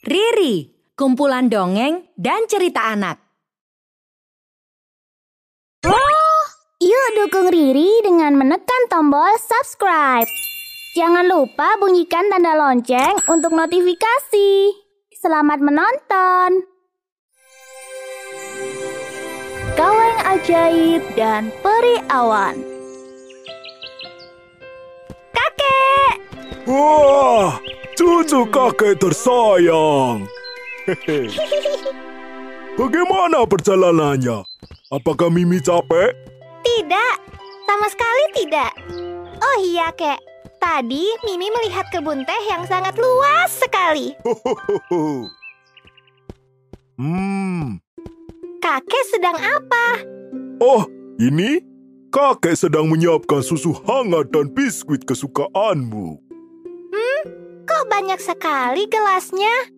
Riri, kumpulan dongeng dan cerita anak. Yuk dukung Riri dengan menekan tombol subscribe. Jangan lupa bunyikan tanda lonceng untuk notifikasi. Selamat menonton. Kaleng ajaib dan peri awan. Kakek, Wah, cucu kakek tersayang. Bagaimana perjalanannya? Apakah Mimi capek? tidak. Sama sekali tidak. Oh iya, Kek. Tadi Mimi melihat kebun teh yang sangat luas sekali. Hmm. Kakek sedang apa? Oh, ini kakek sedang menyiapkan susu hangat dan biskuit kesukaanmu. Banyak sekali gelasnya?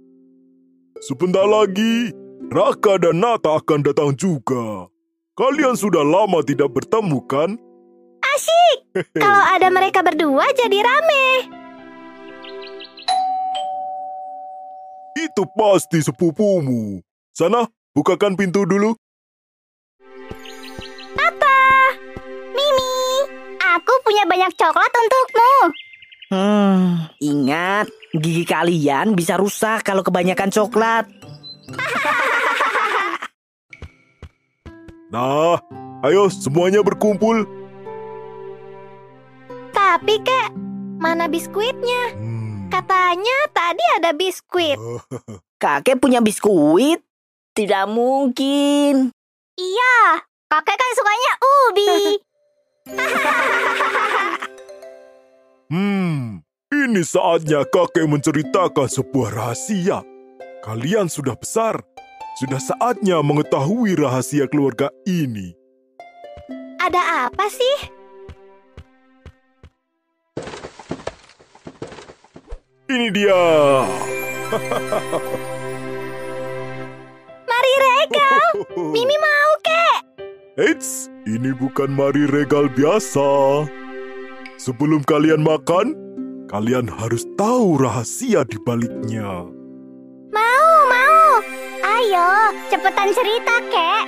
Sebentar lagi, Raka dan Nata akan datang juga. Kalian sudah lama tidak bertemu, kan? Asyik! Kalau ada mereka berdua jadi rame. Itu pasti sepupumu. Sana, bukakan pintu dulu. Mimi, aku punya banyak coklat untukmu. Hmm, ingat, gigi kalian bisa rusak kalau kebanyakan coklat. Nah, ayo semuanya berkumpul. Tapi, Kek, mana biskuitnya? Hmm. Katanya tadi ada biskuit. Kakek punya biskuit? Tidak mungkin. Iya, kakek kan sukanya ubi. Hmm, ini saatnya kakek menceritakan sebuah rahasia. Kalian sudah besar. Sudah saatnya mengetahui rahasia keluarga ini. ada apa sih? Ini dia. Mari regal. Mimi mau, Kek. Eits, ini bukan mari regal biasa. Sebelum kalian makan, kalian harus tahu rahasia di baliknya. Mau, mau. Ayo, cepetan cerita, Kek.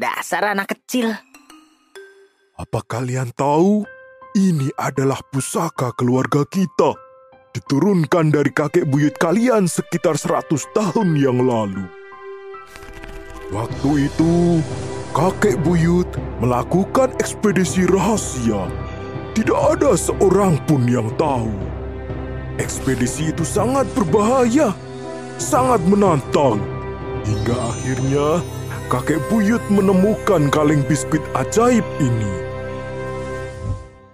Dasar anak kecil. Apa kalian tahu? Ini adalah pusaka keluarga kita. Diturunkan dari kakek buyut kalian sekitar 100 tahun yang lalu. Waktu itu, kakek buyut melakukan ekspedisi rahasia. Tidak ada seorang pun yang tahu. Ekspedisi itu sangat berbahaya, sangat menantang. Hingga akhirnya, kakek buyut menemukan kaleng biskuit ajaib ini.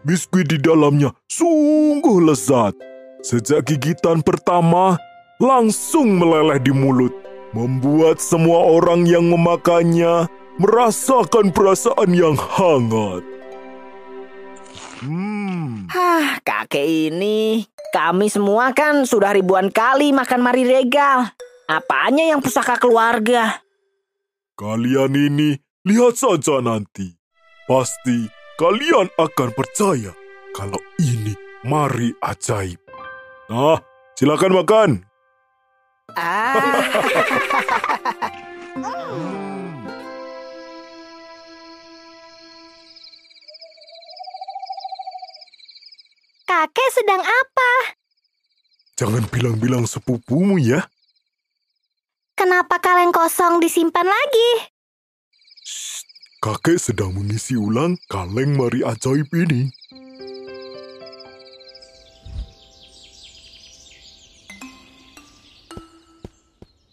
Biskuit di dalamnya sungguh lezat. Sejak gigitan pertama, langsung meleleh di mulut. Membuat semua orang yang memakannya merasakan perasaan yang hangat. Hmm, Hah, kakek ini. Kami semua kan sudah ribuan kali makan mari regal. Apanya yang pusaka keluarga? kalian ini lihat saja nanti. Pasti kalian akan percaya kalau ini mari ajaib. Nah, silakan makan. Ah, Kakek sedang apa? Jangan bilang-bilang sepupumu ya. Kenapa kaleng kosong disimpan lagi? Kakek sedang mengisi ulang kaleng mari ajaib ini.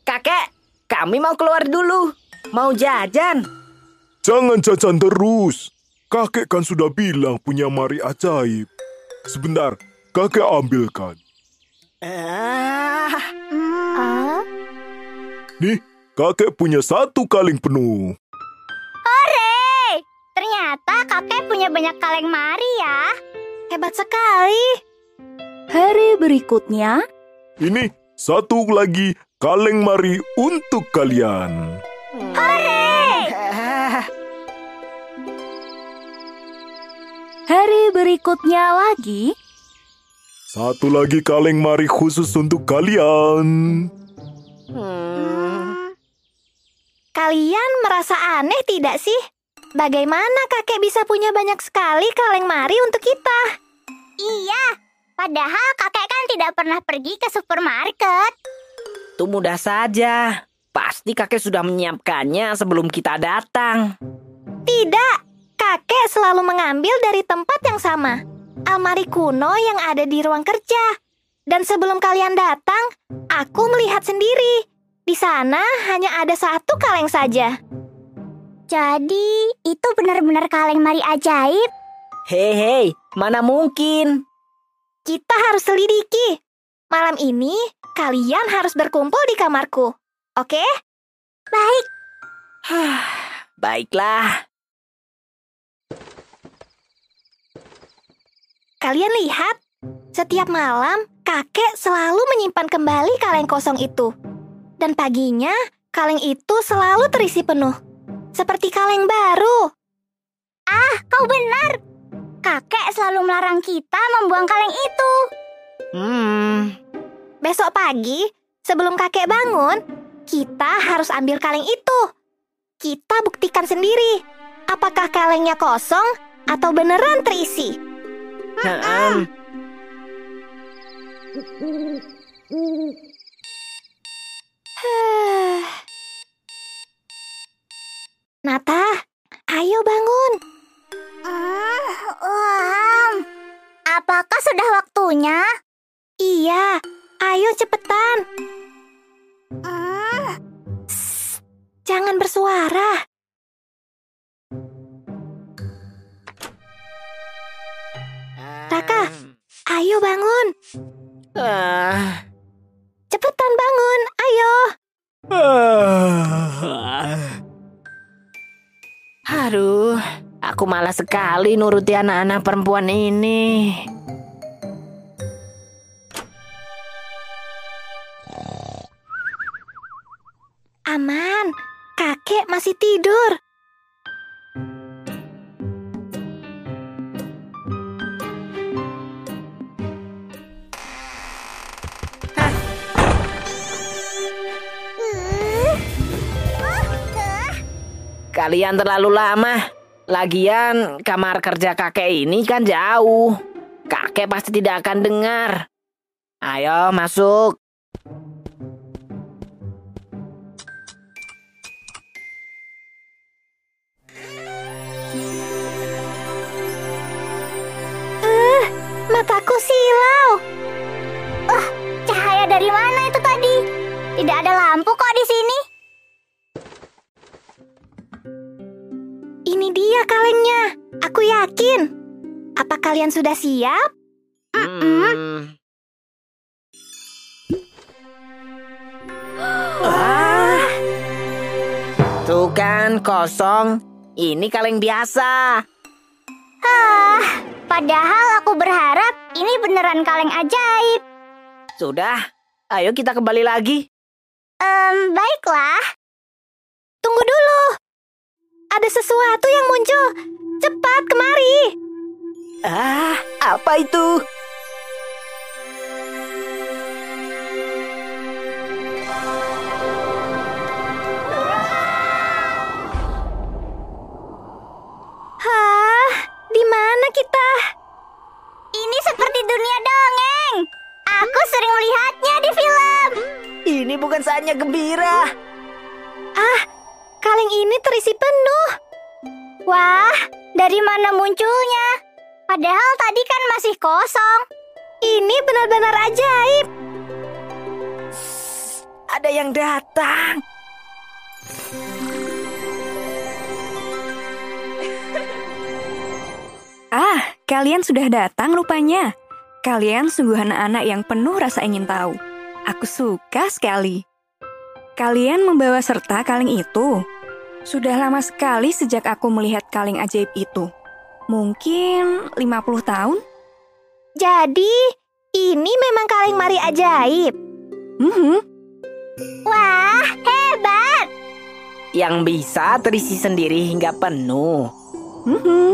kakek, kami mau keluar dulu. Mau jajan. Jangan jajan terus. Kakek kan sudah bilang punya mari ajaib. Sebentar, kakek ambilkan. Ah, Ah, Nih, kakek punya satu kaleng penuh. Hore! Ternyata kakek punya banyak kaleng mari ya. Hebat sekali. Hari berikutnya, Ini satu lagi kaleng mari untuk kalian. ah, hari berikutnya lagi, Satu lagi kaleng mari khusus untuk kalian. Hmm, Kalian merasa aneh tidak sih? Bagaimana kakek bisa punya banyak sekali kaleng mari untuk kita? Iya, padahal kakek kan tidak pernah pergi ke supermarket. itu mudah saja. Pasti kakek sudah menyiapkannya sebelum kita datang. Tidak, kakek selalu mengambil dari tempat yang sama. Almari kuno yang ada di ruang kerja. Dan sebelum kalian datang, aku melihat sendiri. Di sana hanya ada satu kaleng saja. Jadi, itu benar-benar kaleng mari ajaib. Hei, hei, mana mungkin? Kita harus selidiki. Malam ini, kalian harus berkumpul di kamarku. Oke? Baik, Baiklah, Kalian lihat, setiap malam kakek selalu menyimpan kembali kaleng kosong itu. Dan paginya, kaleng itu selalu terisi penuh. Seperti kaleng baru. kau benar. Kakek selalu melarang kita membuang kaleng itu. hmm, Besok pagi, sebelum kakek bangun, kita harus ambil kaleng itu. Kita buktikan sendiri, apakah kalengnya kosong atau beneran terisi. Hmm. Ayo bangun. Ah. Cepetan bangun. Ayo. Aduh, aku malas sekali nuruti anak-anak perempuan ini. Aman. Kakek masih tidur. Kalian terlalu lama. Lagian kamar kerja kakek ini kan jauh. Kakek pasti tidak akan dengar. Ayo masuk. Mataku silau. cahaya dari mana itu tadi? Tidak ada lampu kok di sini. Ini dia kalengnya. Aku yakin. Apa kalian sudah siap? Hmm. Ah. Tuh kan kosong. Ini kaleng biasa. Ah, padahal aku berharap ini beneran kaleng ajaib. Sudah, ayo kita kembali lagi. Em, baiklah. Tunggu dulu. Ada sesuatu yang muncul. Cepat kemari. Ah, apa itu? Hah? Di mana kita? Ini seperti dunia dongeng. Aku sering melihatnya di film. Ini bukan saatnya gembira. Ah, kaleng ini terisi penuh. Wah, dari mana munculnya? Padahal tadi kan masih kosong. Ini benar-benar ajaib. Ada yang datang. Ah, kalian sudah datang rupanya. Kalian sungguh anak-anak yang penuh rasa ingin tahu. Aku suka sekali. Kalian membawa serta kaleng itu. Sudah lama sekali sejak aku melihat kaleng ajaib itu. Mungkin 50 tahun? Jadi, ini memang kaleng mari ajaib. Mhm. Wah, hebat. Yang bisa terisi sendiri hingga penuh. Mhm.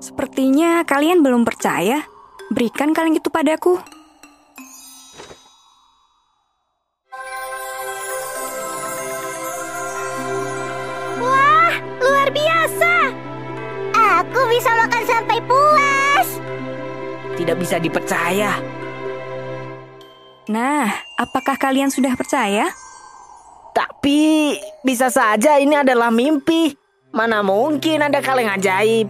Sepertinya kalian belum percaya. Berikan kaleng itu padaku. Luar biasa. Aku bisa makan sampai puas. Tidak bisa dipercaya. Nah, apakah kalian sudah percaya? Tapi bisa saja ini adalah mimpi. Mana mungkin ada kaleng ajaib.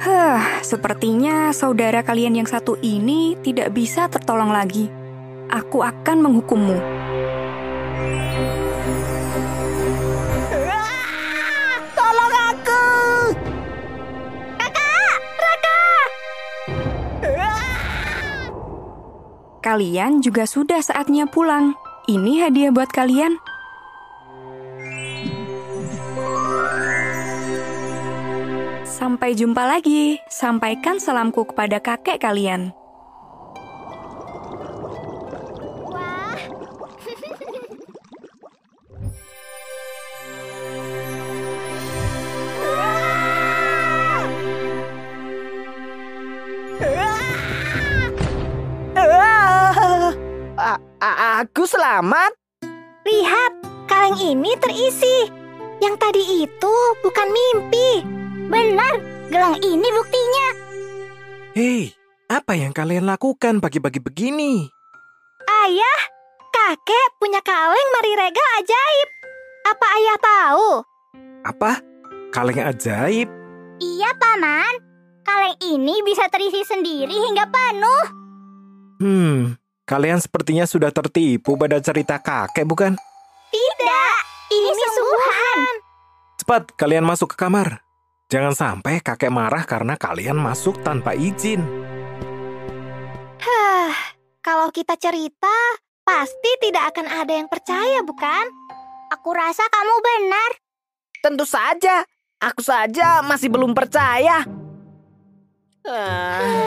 Hah, sepertinya saudara kalian yang satu ini tidak bisa tertolong lagi. Aku akan menghukummu. Kalian juga sudah saatnya pulang. Ini hadiah buat kalian. Sampai jumpa lagi. Sampaikan salamku kepada kakek kalian. A- aku selamat. Lihat, kaleng ini terisi. Yang tadi itu bukan mimpi. benar. Gelang ini buktinya. Hei, apa yang kalian lakukan pagi-pagi begini? Ayah, kakek punya kaleng Mari Rega ajaib. Apa ayah tahu? Apa? Kaleng ajaib? Iya, Paman. Kaleng ini bisa terisi sendiri hingga penuh. Hmm, kalian sepertinya sudah tertipu pada cerita kakek, bukan? Tidak, ini, sungguhan. Cepat, kalian masuk ke kamar. Jangan sampai kakek marah karena kalian masuk tanpa izin. Hah, kalau kita cerita, pasti tidak akan ada yang percaya, bukan? Aku rasa kamu benar. Tentu saja. Aku saja masih belum percaya. Ah,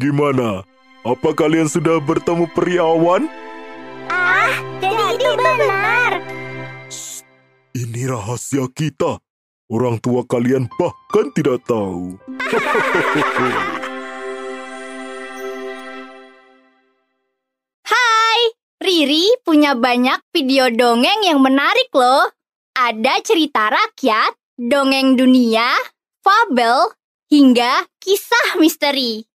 Gimana? Apa kalian sudah bertemu periawan? Ah, jadi, itu benar. Ini rahasia kita. Orang tua kalian bahkan tidak tahu. Hai, Riri punya banyak video dongeng yang menarik loh. Ada cerita rakyat, dongeng dunia, fabel, hingga kisah misteri.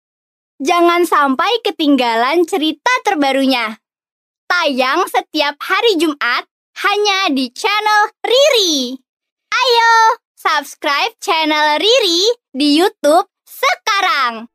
Jangan sampai ketinggalan cerita terbarunya. Tayang setiap hari Jumat hanya di channel Riri. Ayo, subscribe channel Riri di YouTube sekarang.